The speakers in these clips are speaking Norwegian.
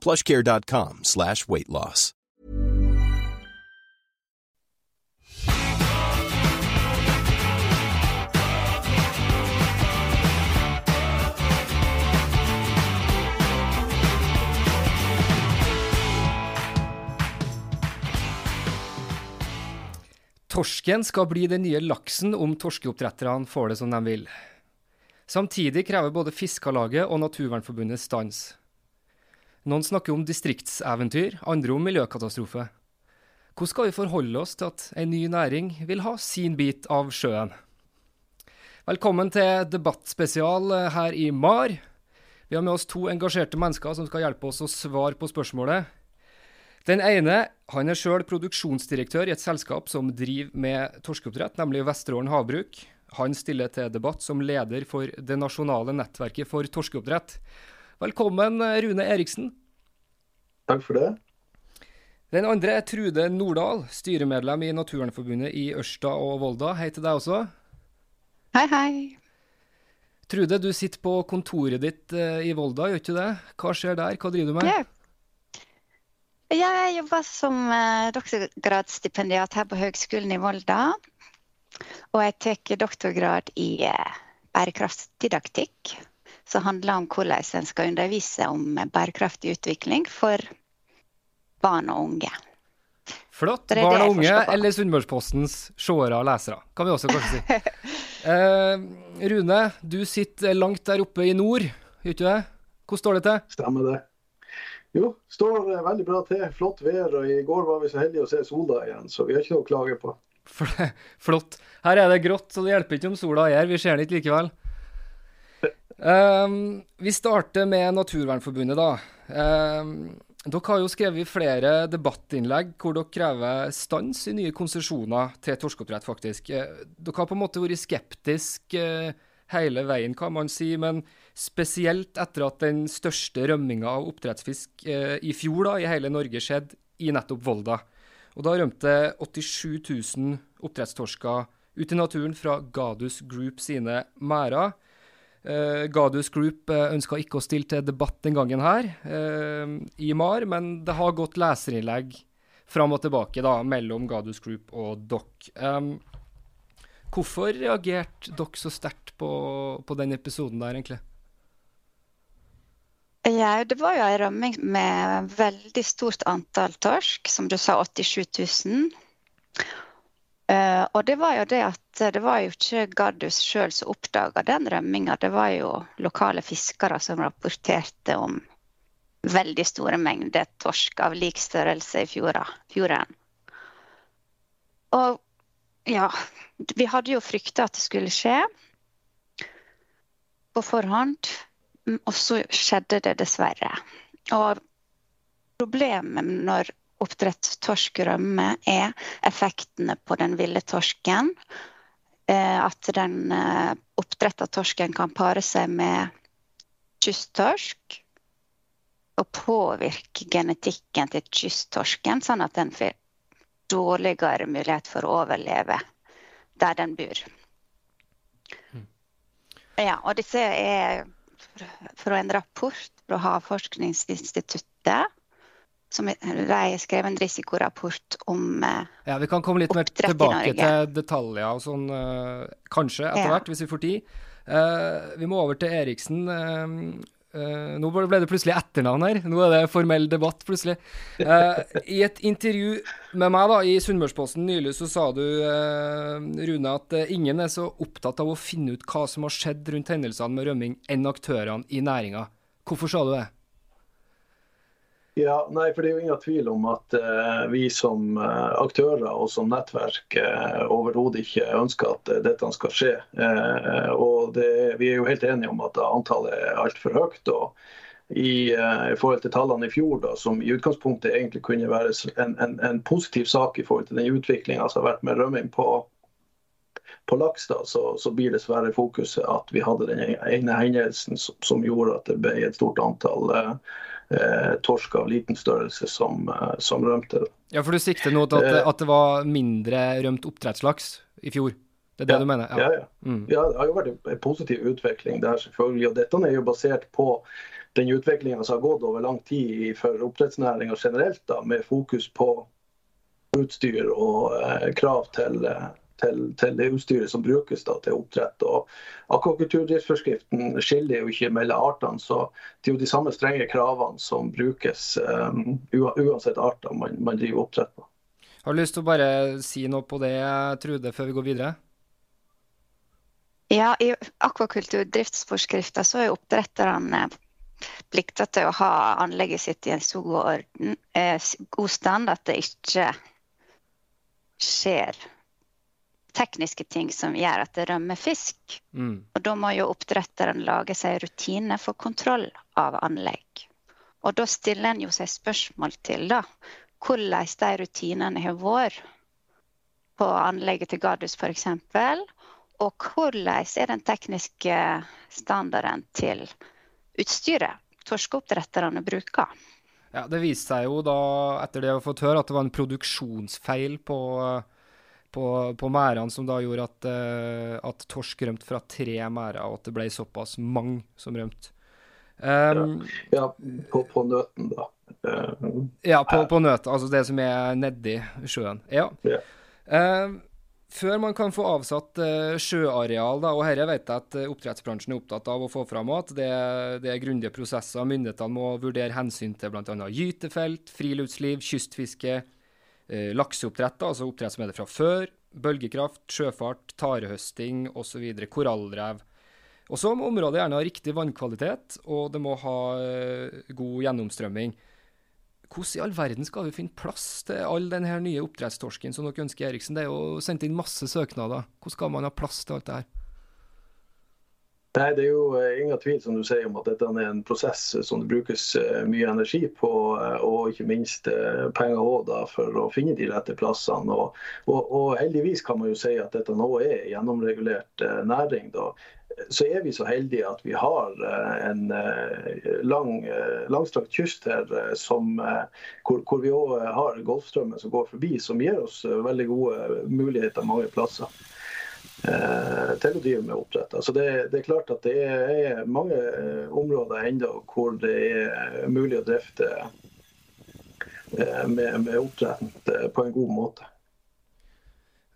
plushcare.com slash weight loss. Torsken skal bli den nye laksen om torskeoppdretterne får det som de vil. Samtidig krever både Fiskarlaget og Naturvernforbundet stans. Noen snakker om distriktseventyr, andre om miljøkatastrofe. Hvordan skal vi forholde oss til at en ny næring vil ha sin bit av sjøen? Velkommen til debattspesial her i MAR. Vi har med oss to engasjerte mennesker som skal hjelpe oss å svare på spørsmålet. Den ene han er sjøl produksjonsdirektør i et selskap som driver med torskeoppdrett, nemlig Vesterålen havbruk. Han stiller til debatt som leder for det nasjonale nettverket for torskeoppdrett. Velkommen, Rune Eriksen. Takk for det. Den andre er Trude Nordahl, styremedlem i Naturvernforbundet i Ørsta og Volda. Hei til deg også. Hei, hei. Trude, du sitter på kontoret ditt i Volda, gjør ikke det? Hva skjer der, hva driver du med? Yeah. Jeg jobber som doktorgradsstipendiat her på Høgskolen i Volda. Og jeg tar doktorgrad i bærekraftdidaktikk, som handler om hvordan en skal undervise om bærekraftig utvikling for barn og unge. Flott. Barn og unge, eller Sunnmørspostens seere og lesere, kan vi også kanskje si. eh, Rune, du sitter langt der oppe i nord, gjør ikke det? Hvordan står det til? Stemmer det. Jo, står veldig bra til. Flott vær. og I går var vi så heldige å se sola igjen, så vi har ikke noe å klage på. Flott. Her er det grått, så det hjelper ikke om sola er her. Vi ser den ikke likevel. Um, vi starter med Naturvernforbundet, da. Um, dere har jo skrevet flere debattinnlegg hvor dere krever stans i nye konsesjoner til torskeoppdrett, faktisk. Dere har på en måte vært skeptiske hele veien, kan man si. Men spesielt etter at den største rømminga av oppdrettsfisk eh, i fjor da, i hele Norge skjedde i nettopp Volda. Og Da rømte 87 000 oppdrettstorsker ut i naturen fra Gadus Group sine merder. Eh, Gadus Group uh, ønska ikke å stille til debatt den gangen her uh, i MAR, men det har gått leserinnlegg fram og tilbake da, mellom Gadus Group og dere. Um, hvorfor reagerte dere så sterkt på, på den episoden der, egentlig? Ja, det var jo ei rømming med veldig stort antall torsk, som du sa 87 000. Uh, og det var jo det at det var jo ikke Gardus sjøl som oppdaga den rømminga, det var jo lokale fiskere som rapporterte om veldig store mengder torsk av lik størrelse i fjorda, fjorden. Og ja, vi hadde jo frykta at det skulle skje på forhånd. Og så skjedde det dessverre. Og problemet når oppdrettstorsk rømmer, er effektene på den ville torsken. At den oppdretta torsken kan pare seg med kysttorsk. Og påvirke genetikken til kysttorsken, sånn at den får dårligere mulighet for å overleve der den bor. Ja, og disse er fra en rapport fra Havforskningsinstituttet. Som de skrev en risikorapport om Ja, Vi kan komme litt mer tilbake til detaljer og sånn, kanskje etter hvert, ja. hvis vi får tid. Uh, vi må over til Eriksen. Uh, Uh, nå ble det plutselig etternavn her. Nå er det formell debatt, plutselig. I et intervju med meg da, i Sunnmørsposten nylig så sa du, Rune, at ingen er så opptatt av å finne ut hva som har skjedd rundt hendelsene med rømming, enn aktørene i næringa. Hvorfor sa du det? Ja, nei, for Det er jo ingen tvil om at uh, vi som uh, aktører og som nettverk uh, overhodet ikke ønsker at uh, dette skal skje. og det, Vi er jo helt enige om at antallet er altfor høyt. og i, i, forhold til tallene i fjor, da, som i utgangspunktet egentlig kunne være en, en, en positiv sak i forhold til den utviklinga som har vært med rømming på, på laks, da, så, så, blir dessverre fokuset at vi hadde den ene hendelsen som, som, gjorde at det ble et stort antall eh, eh, torsk av liten størrelse som, eh, som rømte. Ja, for du sikter nå til at, eh, at, det var mindre rømt oppdrettslaks i fjor? Det er det ja, du mener? Ja. Ja, ja. Mm. ja, det har jo vært en positiv utvikling der, selvfølgelig. Og dette er jo basert på den utviklinga som har gått over lang tid for oppdrettsnæringa generelt, da, med fokus på utstyr og eh, krav til, eh, til, til, det utstyret som brukes da, til oppdrett. Og Akvakulturdriftsforskriften skiller jo ikke mellom artene, så det er jo de samme strenge kravene som brukes um, uansett arter man, man, driver oppdrett på. Har du lyst til å bare si noe på det, Trude, før vi går videre? Ja, I akvakulturdriftsforskrifta så er oppdretterne plikta til å ha anlegget sitt i en så god, orden, eh, god stand at det ikke skjer tekniske ting som gjør at det rømmer fisk. Mm. Og da må jo oppdretteren lage seg rutiner for kontroll av anlegg. Og da stiller en jo seg spørsmål til da, hvordan de rutinene har vært på anlegget til Gardus f.eks. Og hvordan er den tekniske standarden til utstyret torskeoppdretterne bruker. Ja, Det viste seg jo da, etter det jeg har fått høre, at det var en produksjonsfeil på på, på merdene som da gjorde at, uh, at torsk rømte fra tre merder, og at det ble såpass mange som rømte. Um, ja, ja, på, på nøten, da. Uh, ja, på, på nøt, altså det som er nedi sjøen. Ja. Yeah. Uh, før man kan få avsatt uh, sjøareal, da, og dette vet jeg at oppdrettsbransjen er opptatt av å få fram, at det, det er grundige prosesser. Myndighetene må vurdere hensyn til bl.a. gytefelt, friluftsliv, kystfiske, eh, lakseoppdrett, altså oppdrett som er det fra før, bølgekraft, sjøfart, tarehøsting osv., korallrev. Og så må området gjerne ha riktig vannkvalitet, og det må ha eh, god gjennomstrømming. Hvordan i all verden skal vi finne plass til all denne nye oppdrettstorsken som dere ønsker, Eriksen? Det er jo sendt inn masse søknader. Hvordan skal man ha plass til alt det her? Nei, Det er jo eh, ingen tvil som du sier om at dette er en prosess som det brukes eh, mye energi på, eh, og ikke minst penger også, for å finne de rette plassene. Og, og, og, heldigvis kan man jo si at dette nå er gjennomregulert næring. da. Så er vi så heldige at vi har en lang, langstrakt kyst her som, hvor, hvor vi òg har Golfstrømmen som går forbi, som gir oss veldig gode muligheter mange plasser. Eh, til å drive med oppdrett. Altså det, det, er klart at det er mange eh, områder enda hvor det er mulig å drifte eh, med, med oppdrett på en god måte.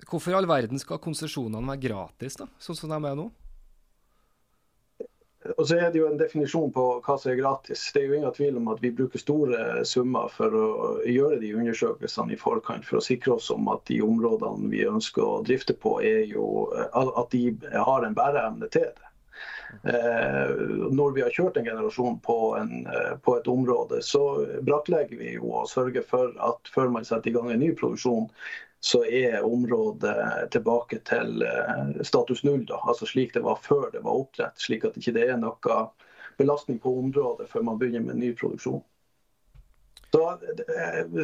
Hvorfor i all verden skal konsesjonene være gratis, da, sånn som de er nå? Og så er det jo en definisjon på hva som er gratis. Det er jo ingen tvil om at vi bruker store summer for å gjøre de undersøkelsene i forkant, for å sikre oss om at de områdene vi ønsker å drifte på, er jo, at de har en bæreevne til det. Eh, når vi har kjørt en generasjon på, en, på, et område, så brakklegger vi jo og sørger for at før man setter i gang en ny produksjon, så er området tilbake til eh, status null, da. altså slik det var før det var oppdrett. Slik at det ikke er noe belastning på området før man begynner med ny produksjon.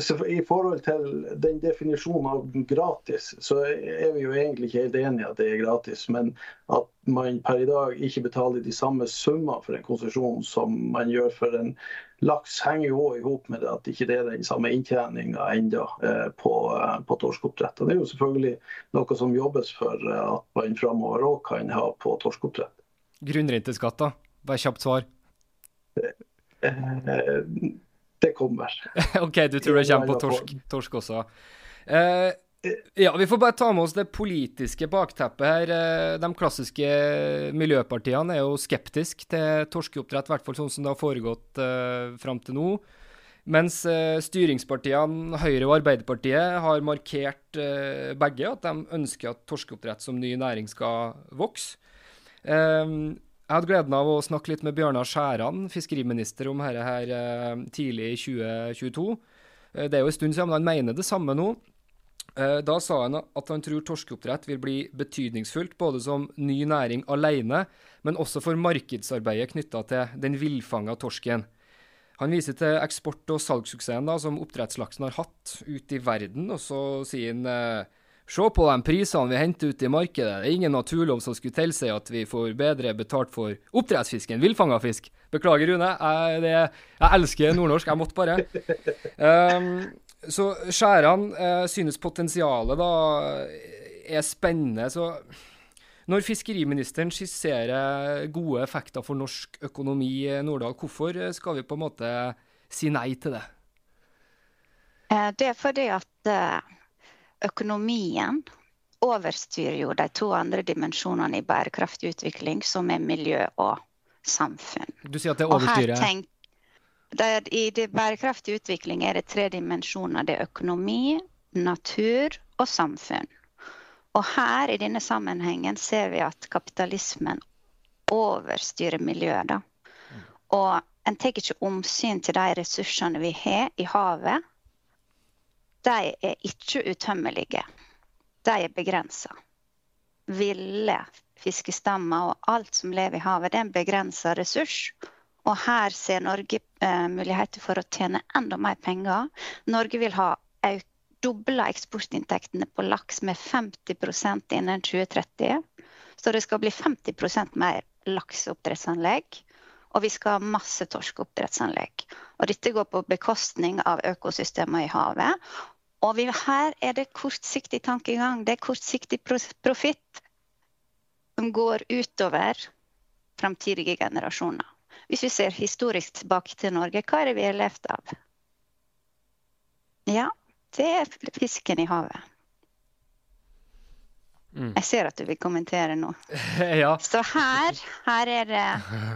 Så I forhold til den definisjonen av gratis, så er vi jo egentlig ikke helt enige at det er gratis. Men at man per i dag ikke betaler de samme summene for en konsesjon som man gjør for en laks, henger jo i hop med det at ikke det er den samme inntjeninga ennå eh, på, eh, på torskeoppdrett. Det er jo selvfølgelig noe som jobbes for eh, at man framover òg kan ha på torskeoppdrett. Grunnrenteskatt, da? Bare kjapt svar. Det kommer. OK, du tror det kommer på torsk, torsk også. Eh, Ja, Vi får bare ta med oss det politiske bakteppet her. Eh, de klassiske miljøpartiene er jo skeptiske til torskeoppdrett, i hvert fall sånn som det har foregått uh, fram til nå. Mens uh, styringspartiene Høyre og Arbeiderpartiet har markert begge at de ønsker at torskeoppdrett som ny næring skal vokse. Jeg hadde gleden av å snakke litt med Bjørnar Skjæran, fiskeriminister, om dette her tidlig i 2022. det er jo en stund siden, men han mener det samme nå. Eh, da sa han at han tror torskeoppdrett vil bli betydningsfullt både som ny næring alene, men også for markedsarbeidet knytta til den villfanga torsken. Han viser til eksport- og salgssuksessen da, som oppdrettslaksen har hatt ute i verden, og så sier han eh, Se på de prisene vi henter ute i markedet. Det er ingen naturlov som skulle tilsi at vi får bedre betalt for oppdrettsfisk enn villfanga fisk. Beklager, Rune. Jeg, det, jeg elsker nordnorsk. Jeg måtte bare. Um, så skjærene eh, synes potensialet da er spennende. Så når fiskeriministeren skisserer gode effekter for norsk økonomi i Nordahl, hvorfor skal vi på en måte si nei til det? Eh, det er fordi at eh, økonomien overstyrer jo de to andre dimensjonene i bærekraftig utvikling, som er miljø og samfunn. Du sier at det overstyrer? Der I det bærekraftig utvikling er det tre dimensjoner. Det er økonomi, natur og samfunn. Og her i denne sammenhengen ser vi at kapitalismen overstyrer miljøet. Da. Og en tar ikke omsyn til de ressursene vi har i havet. De er ikke utømmelige. De er begrensa. Ville fiskestammer og alt som lever i havet, det er en begrensa ressurs. Og her ser Norge eh, muligheter for å tjene enda mer penger. Norge vil ha dobla eksportinntektene på laks med 50% innen 2030. Så det skal bli 50% mer lakseoppdrettsanlegg. Og vi skal ha masse torskeoppdrettsanlegg. Og dette går på bekostning av økosystemer i havet. Og vi, her er det kortsiktig tankegang. Det er kortsiktig profitt som går utover framtidige generasjoner. Hvis vi ser historisk tilbake til Norge, hva er det vi har levd av? Ja, det er fisken i havet. Mm. Jeg ser at du vil kommentere nå. ja. Så her, her er det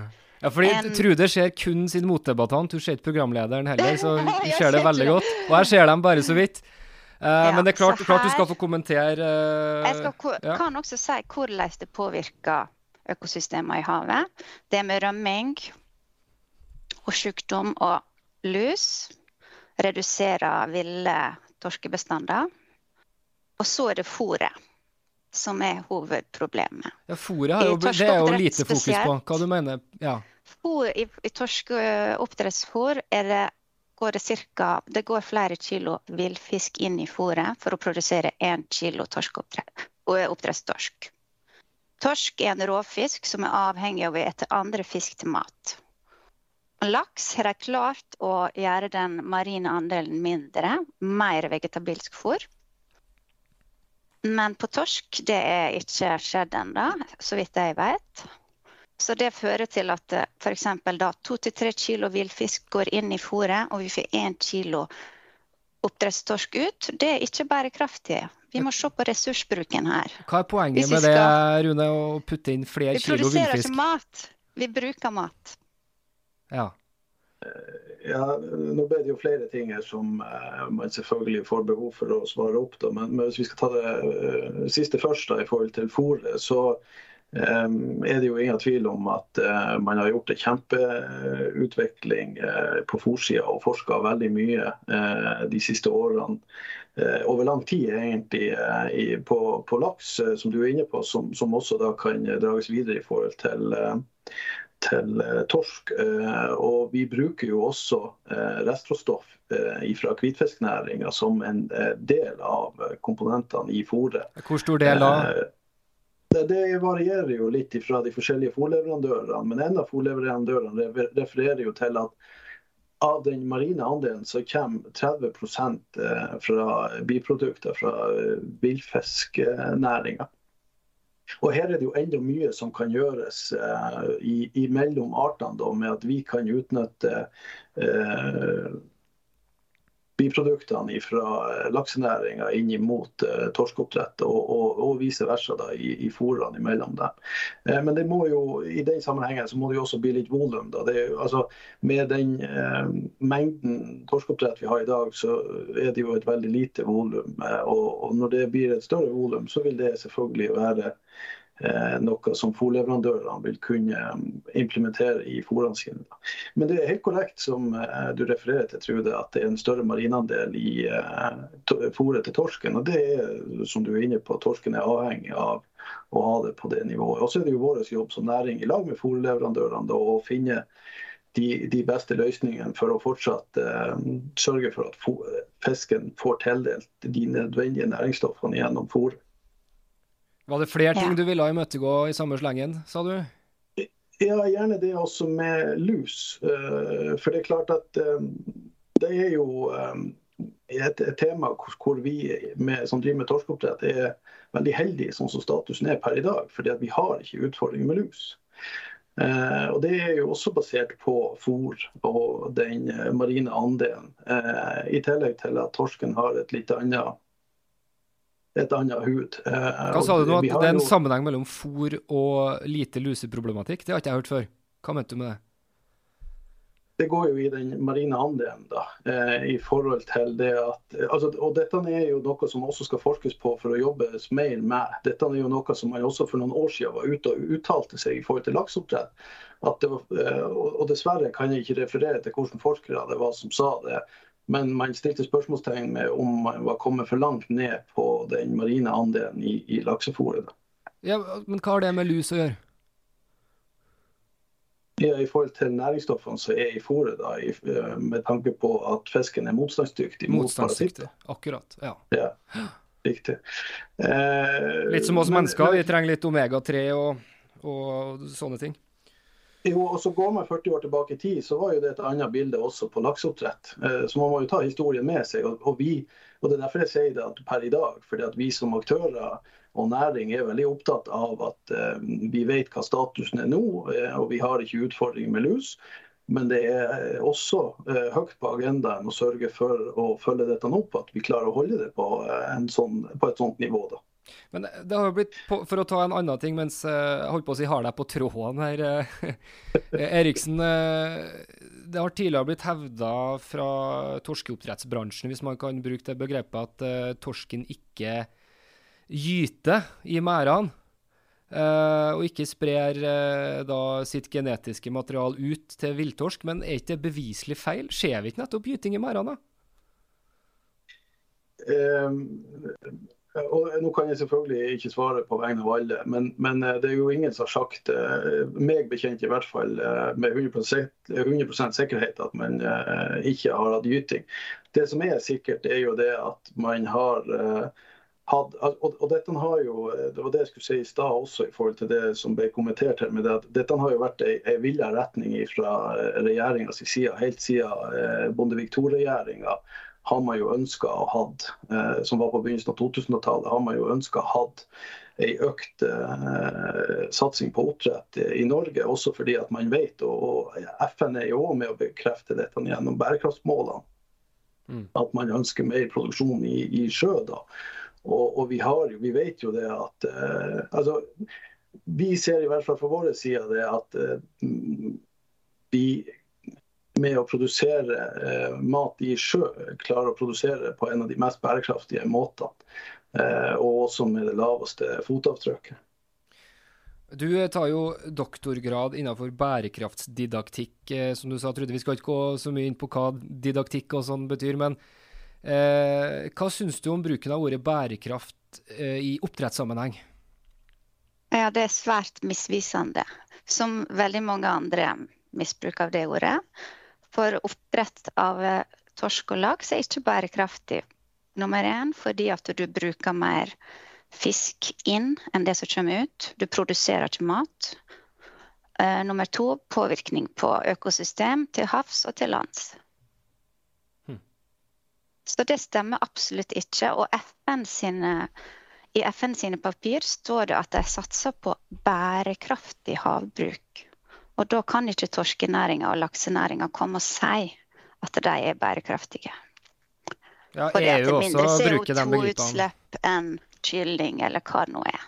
ja, fordi en... Trude ser kun sin motdebattant, hun ser ikke programlederen heller, så hun ser det veldig godt. Og jeg ser dem bare så vidt. Uh, ja, men det er klart, her... klart, du skal få kommentere uh, Jeg skal, ja. kan også si hvordan det påvirker økosystemer i havet. Det med rømming, og sykdom og lus. Redusere ville torskebestander. Og så er det fôret som er hovedproblemet. Ja, Fôret jo, det er jo lite fokus på. Hva du mener ja. Fôr, I, i torskeoppdrettsfôr er det, går det cirka, det går flere kilo villfisk inn i fôret for å produsere én kilo oppdrettstorsk. Torsk er en råfisk som er avhengig av å ete andre fisk til mat. Laks har de klart å gjøre den marine andelen mindre, mer vegetabilsk fôr. Men på torsk det er ikke skjedd ennå, så vidt jeg vet. Så det fører til at eh, f.eks. til tre kilo villfisk går inn i fôret, og vi får én kilo oppdrettstorsk ut. Det er ikke bærekraftig. Vi må se på ressursbruken her. Hva er poenget med det, Rune, å putte inn flere kilo villfisk? Vi produserer ikke mat. Vi bruker mat. Ja. Ja, Nå ble det jo flere ting som uh, man selvfølgelig får behov for å svare opp. Da. Men, hvis vi skal ta det uh, siste først da, i forhold til fôret, så um, er det jo ingen tvil om at man har gjort en kjempeutvikling på fòrsida og forska veldig mye de siste årene. over lang tid egentlig på, på, laks, som du er inne på, som, som også da kan drages videre i forhold til til eh, torsk. Eh, og vi bruker jo også eh, restråstoff fra hvitfisknæringa som en del av komponentene i fôret. Hvor stor del da? Det varierer jo litt fra de forskjellige fôrleverandørene. Men en av fôrleverandørene refererer jo til at av den marine andelen så kommer 30% fra biprodukter fra villfisknæringa. Og Her er det jo enda mye som kan gjøres eh, i, i mellom artene, da, med at vi kan utnytte uh, biproduktene fra laksenæringa inn mot uh, torskeoppdrett, og, og, og, vice versa da, i, i fôrene imellom dem. Uh, men det må jo, i den sammenhengen så må det jo også bli litt volum. Altså, med den uh, mengden torskeoppdrett vi har i dag, så er det jo et veldig lite volum. Og, og, når det blir et større volum, så vil det selvfølgelig være Eh, noe som fòrleverandørene vil kunne um, implementere i fòrene sine. Men det er helt korrekt som eh, du refererer til, Trude, at det er en større marinandel i fòret til torsken. Og det er, som du er inne på, torsken er avhengig av å ha det på det nivået. Og så er det jo vår jobb som næring i lag med fòrleverandørene å finne de, de, beste løsningene for å fortsatt uh, sørge for at fisken får tildelt de nødvendige næringsstoffene gjennom fôret. Var det flere ting ja. du ville imøtegå i samme slengen, sa du? Ja, gjerne det også med lus. Eh, for det er klart at eh, det er jo eh, et, et tema hvor vi med, som driver med torskeoppdrett er veldig heldige sånn som statusen er per i dag. fordi vi har ikke utfordringer med lus. Eh, og Det er jo også basert på fôr og den marine andelen. Eh, I tillegg til at torsken har et litt annet et annet hud. Eh, Hva sa du nå? At det er en jo... sammenheng mellom fôr og lite luseproblematikk? Det har ikke jeg hørt før. Hva mente du med det? Det går jo i den marine andelen, da. Eh, I forhold til det at altså, Og dette er jo noe som også skal forskes på for å jobbes mer med. Dette er jo noe som man også for noen år siden var ute og uttalte seg i forhold til lakseoppdrett. Eh, og dessverre kan jeg ikke referere til hvilke forskere det var som sa det. Men man stilte spørsmålstegn med om man var kommet for langt ned på den marine andelen i, i laksefôret. Ja, men hva har det med lus å gjøre? Ja, I forhold til næringsstoffene som er i fôret, da, i, eh, med tanke på at fisken er motstandsdyktig mot parasitter. Akkurat, ja. ja riktig. Eh, litt som oss mennesker, vi trenger litt omega-3 og, og sånne ting. Jo, og så Går man 40 år tilbake i tid, så var jo det et annet bilde også på lakseoppdrett. Eh, så man må jo ta historien med seg. Og, vi, og Det er derfor jeg sier det at per i dag. fordi at vi som aktører og næring er veldig opptatt av at uh, vi vet hva statusen er nå, uh, og vi har ikke utfordringer med lus. Men det er også uh, høyt på agendaen å sørge for å følge dette opp, at vi klarer å holde det på, sånn, på et sånt nivå. da. Men det har jo blitt, for å ta en annen ting mens eh, jeg holdt på å si har deg på tråden her, eh, eh, Eriksen. Det har tidligere blitt hevda fra torskeoppdrettsbransjen, hvis man kan bruke det begrepet, at torsken ikke gyter i merdene. og ikke sprer da sitt genetiske material ut til villtorsk. Men er ikke det beviselig feil? Skjer vi ikke nettopp gyting i merdene? Um, og Nå kan jeg selvfølgelig ikke svare på vegne av alle, men, men, eh, det er jo ingen som har sagt, eh, meg bekjent i hvert fall, eh, med 100%, 100% sikkerhet at man ikke har hatt gyting. Det som er sikkert, er jo det at man har hatt og, og, dette har jo, Det var det jeg skulle si i stad også, i forhold til det som ble kommentert her. med det at Dette har jo vært en villa retning fra regjeringas side, helt siden Bondevik II-regjeringa har man jo ønska å hatt, eh, som var på begynnelsen av 2000-tallet, har man jo ønska hatt ei økt eh, satsing på oppdrett i Norge. Også fordi at man vet, og, FN er jo med å bekrefte dette gjennom bærekraftsmålene, mm. at man ønsker mer produksjon i, i sjø. da. Og, og vi, har, vi, vet jo det at eh, altså, Vi ser i hvert fall fra vår side det at eh, vi med å produsere eh, mat i sjø klarer å produsere på en av de mest bærekraftige måtene. Eh, og også med det laveste fotavtrykket. Du tar jo doktorgrad innenfor bærekraftsdidaktikk, eh, som du sa, Trude. Vi skal ikke gå så mye inn på hva didaktikk og sånn betyr, men eh, hva syns du om bruken av ordet bærekraft eh, i oppdrettssammenheng? Ja, det er svært misvisende, som veldig mange andre misbruk av det ordet. For oppdrett av eh, torsk og laks er ikke bærekraftig. Nummer én fordi at du bruker mer fisk inn enn det som kommer ut. Du produserer ikke mat. Uh, nummer to påvirkning på økosystem til havs og til lands. Hmm. Så det stemmer absolutt ikke. Og FN sine, i FN sine papir står det at de satser på bærekraftig havbruk. Og da kan ikke torskenæringa og laksenæringa komme og si at de er bærekraftige. Ja, Fordi at det er mindre også bruker de. CO2-utslipp enn kylling, eller hva det nå er.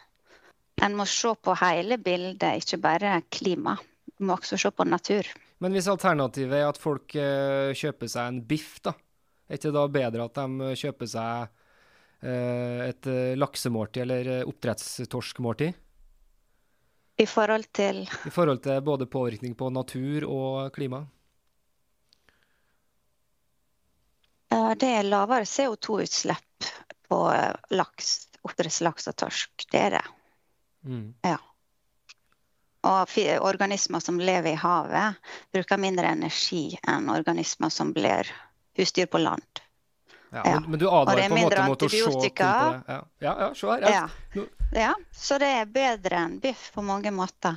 En må se på hele bildet, ikke bare klima. En må også se på natur. Men hvis alternativet er at folk eh, kjøper seg en biff, da, er ikke det da bedre at de kjøper seg eh, et eh, laksemåltid eller oppdrettstorskmåltid? I forhold til I forhold til både påvirkning på natur og klima? eh, Det er lavere CO2-utslipp på laks, oppdrettslaks og torsk. Det er det. Mm. Og organismer som lever i havet, bruker mindre energi enn organismer som blir husdyr på land. Ja, Ja. Men, men du advarer er på en måte mot å se på det? Ja, ja, ja se her. Ja. Så det er bedre enn biff på mange måter.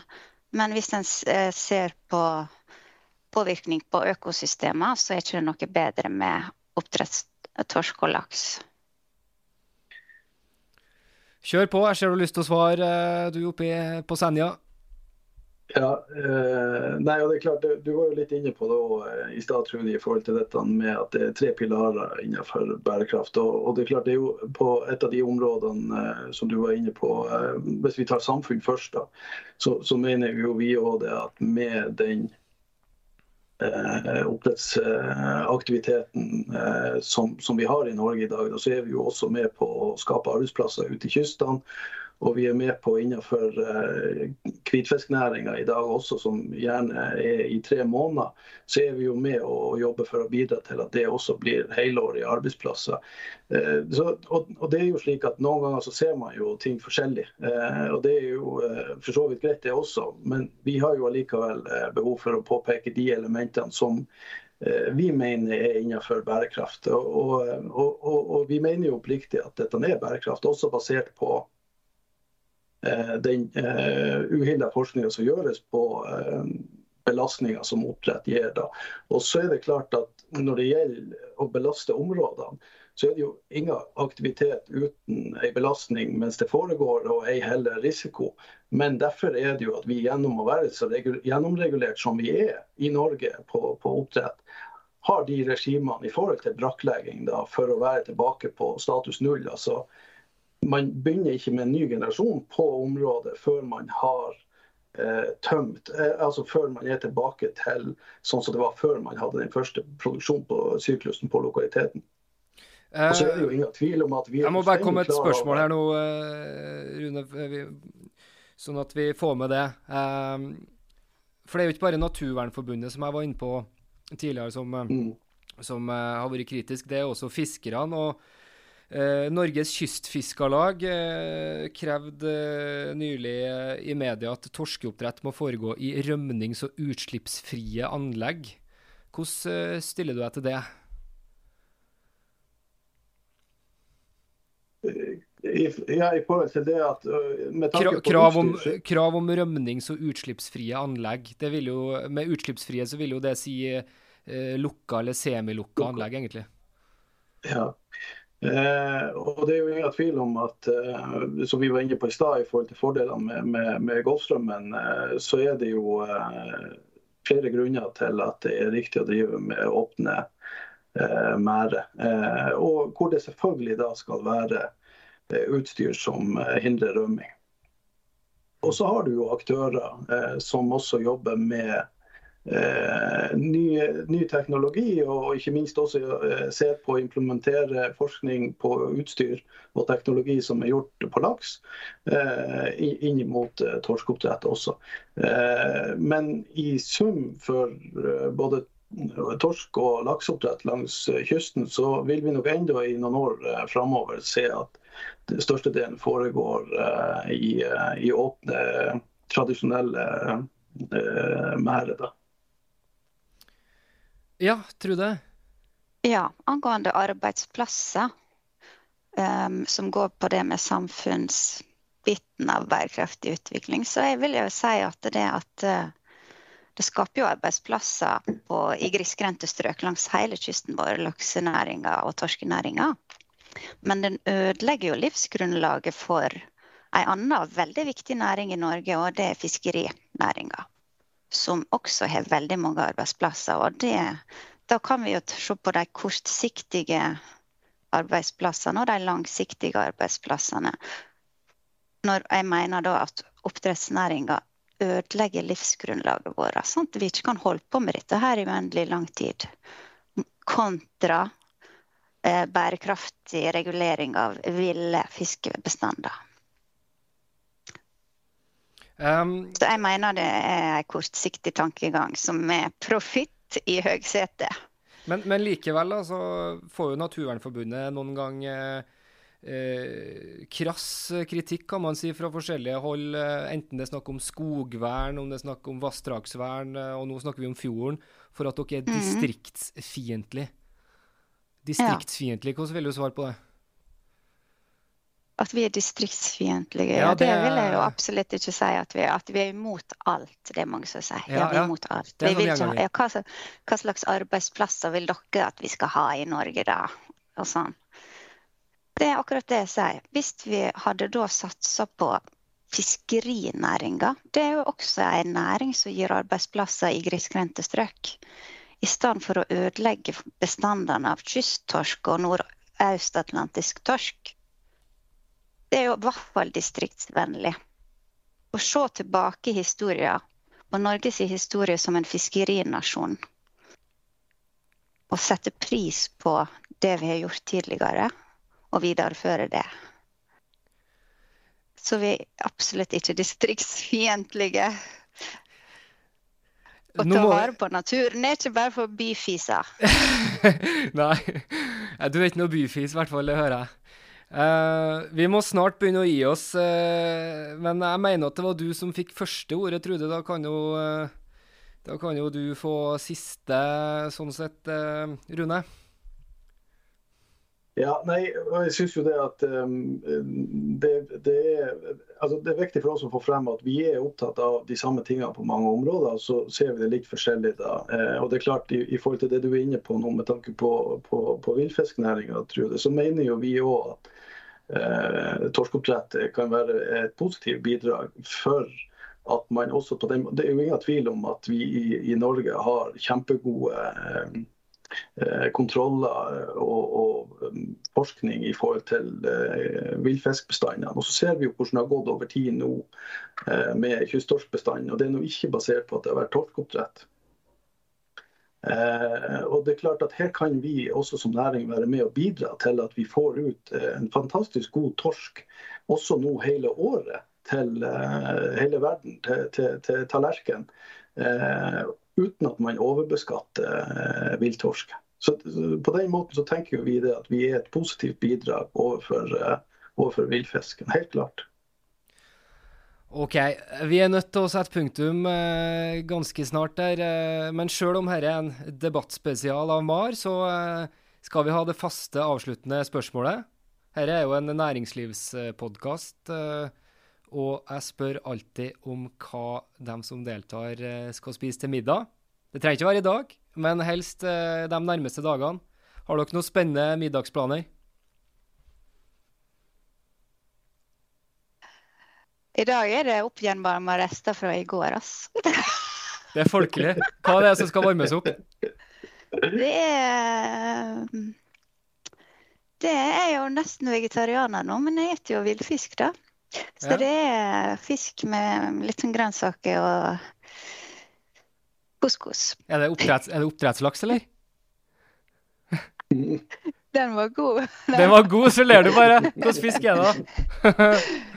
Men hvis en eh, ser på påvirkning på økosystemer, så er ikke det noe bedre med oppdrettstorsk og laks. Kjør på, jeg ser du har lyst til å svare, eh, du oppe på Senja. Ja, eh, nei, og det er klart, Du var jo litt inne på det også, eh, i stad, Trude, i forhold til dette med at det er tre pilarer innenfor bærekraft. Og, og det er klart, det er jo på et av de områdene eh, som du var inne på, eh, hvis vi tar samfunn først, da, så, så mener jo vi òg det at med den eh, oppdrettsaktiviteten eh, som, som vi har i Norge i dag, da, så er vi jo også med på å skape arbeidsplasser ute i kystene. Og vi er med på innenfor eh, hvitfisknæringa i dag også, som gjerne er i tre måneder, så er vi jo med å jobbe for å bidra til at det også blir helårige arbeidsplasser. Eh, så, og, og det er jo slik at Noen ganger så ser man jo ting forskjellig, eh, og det er jo for så vidt greit det også. Men vi har jo allikevel eh, behov for å påpeke de elementene som vi mener er innenfor bærekraft. Og, og, og, og, og vi mener jo oppriktig at dette er bærekraft, også basert på den uh, uhilda forskninga som gjøres på uh, belastninga som oppdrett gir. Da. Og så er det klart at når det gjelder å belaste områdene, så er det jo ingen aktivitet uten ei belastning mens det foregår, og ei heller risiko. Men derfor er det jo at vi gjennom å være så gjennomregulert som vi er i Norge på, på oppdrett, har de regimene i forhold til brakklegging da, for å være tilbake på status null. altså man begynner ikke med en ny generasjon på området før man har eh, tømt eh, Altså før man er tilbake til sånn som det var før man hadde den første produksjonen på syklusen på lokaliteten. Og så er det jo ingen tvil om at vi Eh, Jeg må bare komme med et spørsmål her nå, eh, Rune, eh, vi- sånn at vi får med det. Eh, For det er jo ikke bare Naturvernforbundet som jeg var inne på tidligere, som, eh, Mm. som eh, har vært kritisk. Det er også fiskerne. og eh, Norges Kystfiskarlag eh, krevde eh, nylig eh, i media at torskeoppdrett må foregå i rømnings- og utslippsfrie anlegg. Hvordan eh, stiller du deg til det? Ja, I forhold til det at på krav, om, krav om rømnings- og utslippsfrie anlegg. Jo, med utslippsfrie så vil jo det si eh, lukka eller semilukka anlegg, egentlig. Ja. Eh, og det er jo ingen tvil om at eh, som vi var inne på i stad, i forhold til fordelene med, med, med Golfstrømmen, eh, så er det jo flere grunner til at det er riktig å drive med åpne merder. Og hvor det selvfølgelig da skal være utstyr som hindrer rømming. Og så har du jo aktører som også jobber med ny, ny teknologi, og ikke minst også se ser på å implementere forskning på utstyr og teknologi som er gjort på laks, eh, inn mot eh, torskeoppdrett også. Eh, men i sum for eh, både torsk- og lakseoppdrett langs eh, kysten, så vil vi nok enda i noen år eh, framover se at den største delen foregår eh, i, eh, i åpne, tradisjonelle eh, merder. Ja, Trude? Ja, angående arbeidsplasser, um, som går på det med samfunnsbiten av bærekraftig utvikling, så jeg vil jo si at det at eh, det skaper jo arbeidsplasser på, i grisgrendte strøk langs hele kysten vår, laksenæringa og torskenæringa. Men den ødelegger jo livsgrunnlaget for ei anna veldig viktig næring i Norge, og det er fiskerinæringa. Som også har veldig mange arbeidsplasser. Og det, da kan vi jo se på de kortsiktige arbeidsplassene og de langsiktige arbeidsplassene. Når jeg mener da at oppdrettsnæringa ødelegger livsgrunnlaget vårt. Sant? vi ikke kan holde på med dette her i uendelig lang tid. Kontra eh, bærekraftig regulering av ville fiskebestander. Um, Så jeg mener det er en kortsiktig tankegang som er profitt i høgsetet. Men, men, likevel da, så får jo Naturvernforbundet noen gang eh, eh, krass kritikk, kan man si, fra forskjellige hold. Eh, enten det er snakk om skogvern, om det er snakk om vassdragsvern, eh, og nå snakker vi om fjorden, for at dere er mhm. distriktsfiendtlige. Distriktsfiendtlige, hvordan vil du svare på det? At vi er distriktsfiendtlige, ja, det... det... vil jeg jo absolutt ikke si. At vi, at vi er imot alt. Det er mange som sier. Ja, vi er imot alt. Vi vil ikke, ja, hva, hva, slags arbeidsplasser vil dere at vi skal ha i Norge da? Og sånn. Det er akkurat det jeg sier. Hvis vi hadde da satsa på fiskerinæringa, det er jo også en næring som gir arbeidsplasser i grisgrendte strøk. I stedet for å ødelegge bestandene av kysttorsk og nordøstatlantisk torsk. Det er jo i hvert fall distriktsvennlig. Å se tilbake i historien, på Norges historie som en fiskerinasjon, og sette pris på det vi har gjort tidligere, og videreføre det. Så vi er absolutt ikke distriktsfiendtlige. Å ta vare på naturen er ikke bare for byfiser. Nei, du er ikke noe byfis, i hvert fall. Det hører jeg. Uh, vi må snart begynne å gi oss, uh, men jeg mener at det var du som fikk første ordet, Trude. Da kan jo, uh, da kan jo du få siste, sånn sett, Rune. Ja, nei, jeg syns jo det at um, det, det, er, altså det, er, viktig for oss å få frem at vi er opptatt av de samme tingene på mange områder. Så ser vi det litt forskjellig da. Eh, og det er klart, i, i, forhold til det du er inne på nå med tanke på, på, på villfisknæringa, så mener jo vi òg at eh, torskeoppdrett kan være et positivt bidrag for at man også på den, Det er jo ingen tvil om at vi i, i Norge har kjempegode eh, Eh, kontroller og, og, um, forskning i forhold til eh, villfiskbestandene. Og så ser vi jo hvordan det har gått over tid nå eh, med kysttorskbestanden. Og det er nå ikke basert på at det har vært torskeoppdrett. Uh, og det er klart at Her kan vi også som næring være med og bidra til at vi får ut en fantastisk god torsk også nå hele året til hele verden, til, til, til tallerken uten at man overbeskatter eh, villtorsk. Så På den måten så tenker vi det at vi er et positivt bidrag overfor, eh, overfor villfisken. Helt klart. OK. Vi er nødt til å sette punktum eh, ganske snart der. Eh, men sjøl om dette er en debattspesial av MAR, så eh, skal vi ha det faste avsluttende spørsmålet. Dette er jo en næringslivspodkast. Eh, og jeg spør alltid om hva de som deltar, eh, skal spise til middag. Det trenger ikke være i dag, men helst eh, de nærmeste dagene. Har dere noen spennende middagsplaner? I dag er det oppgjenvarma rester fra i går, ass. det er folkelig. Hva er det som skal varmes opp? Det er Det er jo nesten vegetarianer nå, men jeg spiser jo villfisk, da. Så ja. det er fisk med litt sånn grønnsaker og couscous. Er det, oppdretts, er det oppdrettslaks, eller? Den var god. Den var god, så ler du bare. Hvilken fisk er det, da?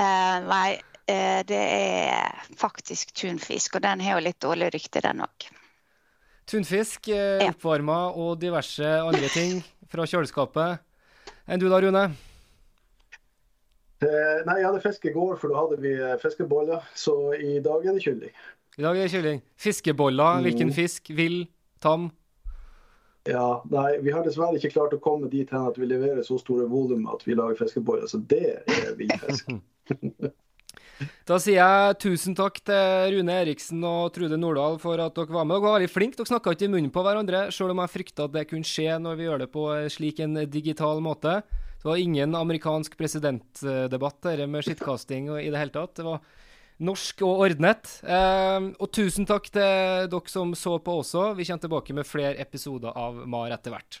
uh, nei, uh, det er faktisk tunfisk, og den har jo litt dårlig rykte, den òg. Tunfisk, uh, oppvarma og diverse andre ting fra kjøleskapet. Enn du da, Rune? Eh, nei, jeg hadde fisk i går, for da hadde vi fiskeboller. Så i dag er det kylling. I dag er det kylling. Fiskeboller, hvilken mm. fisk? Vill? Tam? Ja, nei, vi har dessverre ikke klart å komme dit hen at vi leverer så store volum at vi lager fiskeboller. Så det er villfisk. da sier jeg tusen takk til Rune Eriksen og Trude Nordahl for at dere var med. Dere var veldig flinke. Dere snakka ikke i munnen på hverandre, selv om jeg frykta at det kunne skje når vi gjør det på slik en digital måte. Det var ingen amerikansk presidentdebatt dette med skittkasting i det hele tatt. Det var norsk og ordnet. Eh, og tusen takk til dere som så på også. Vi kommer tilbake med flere episoder av MAR etter hvert.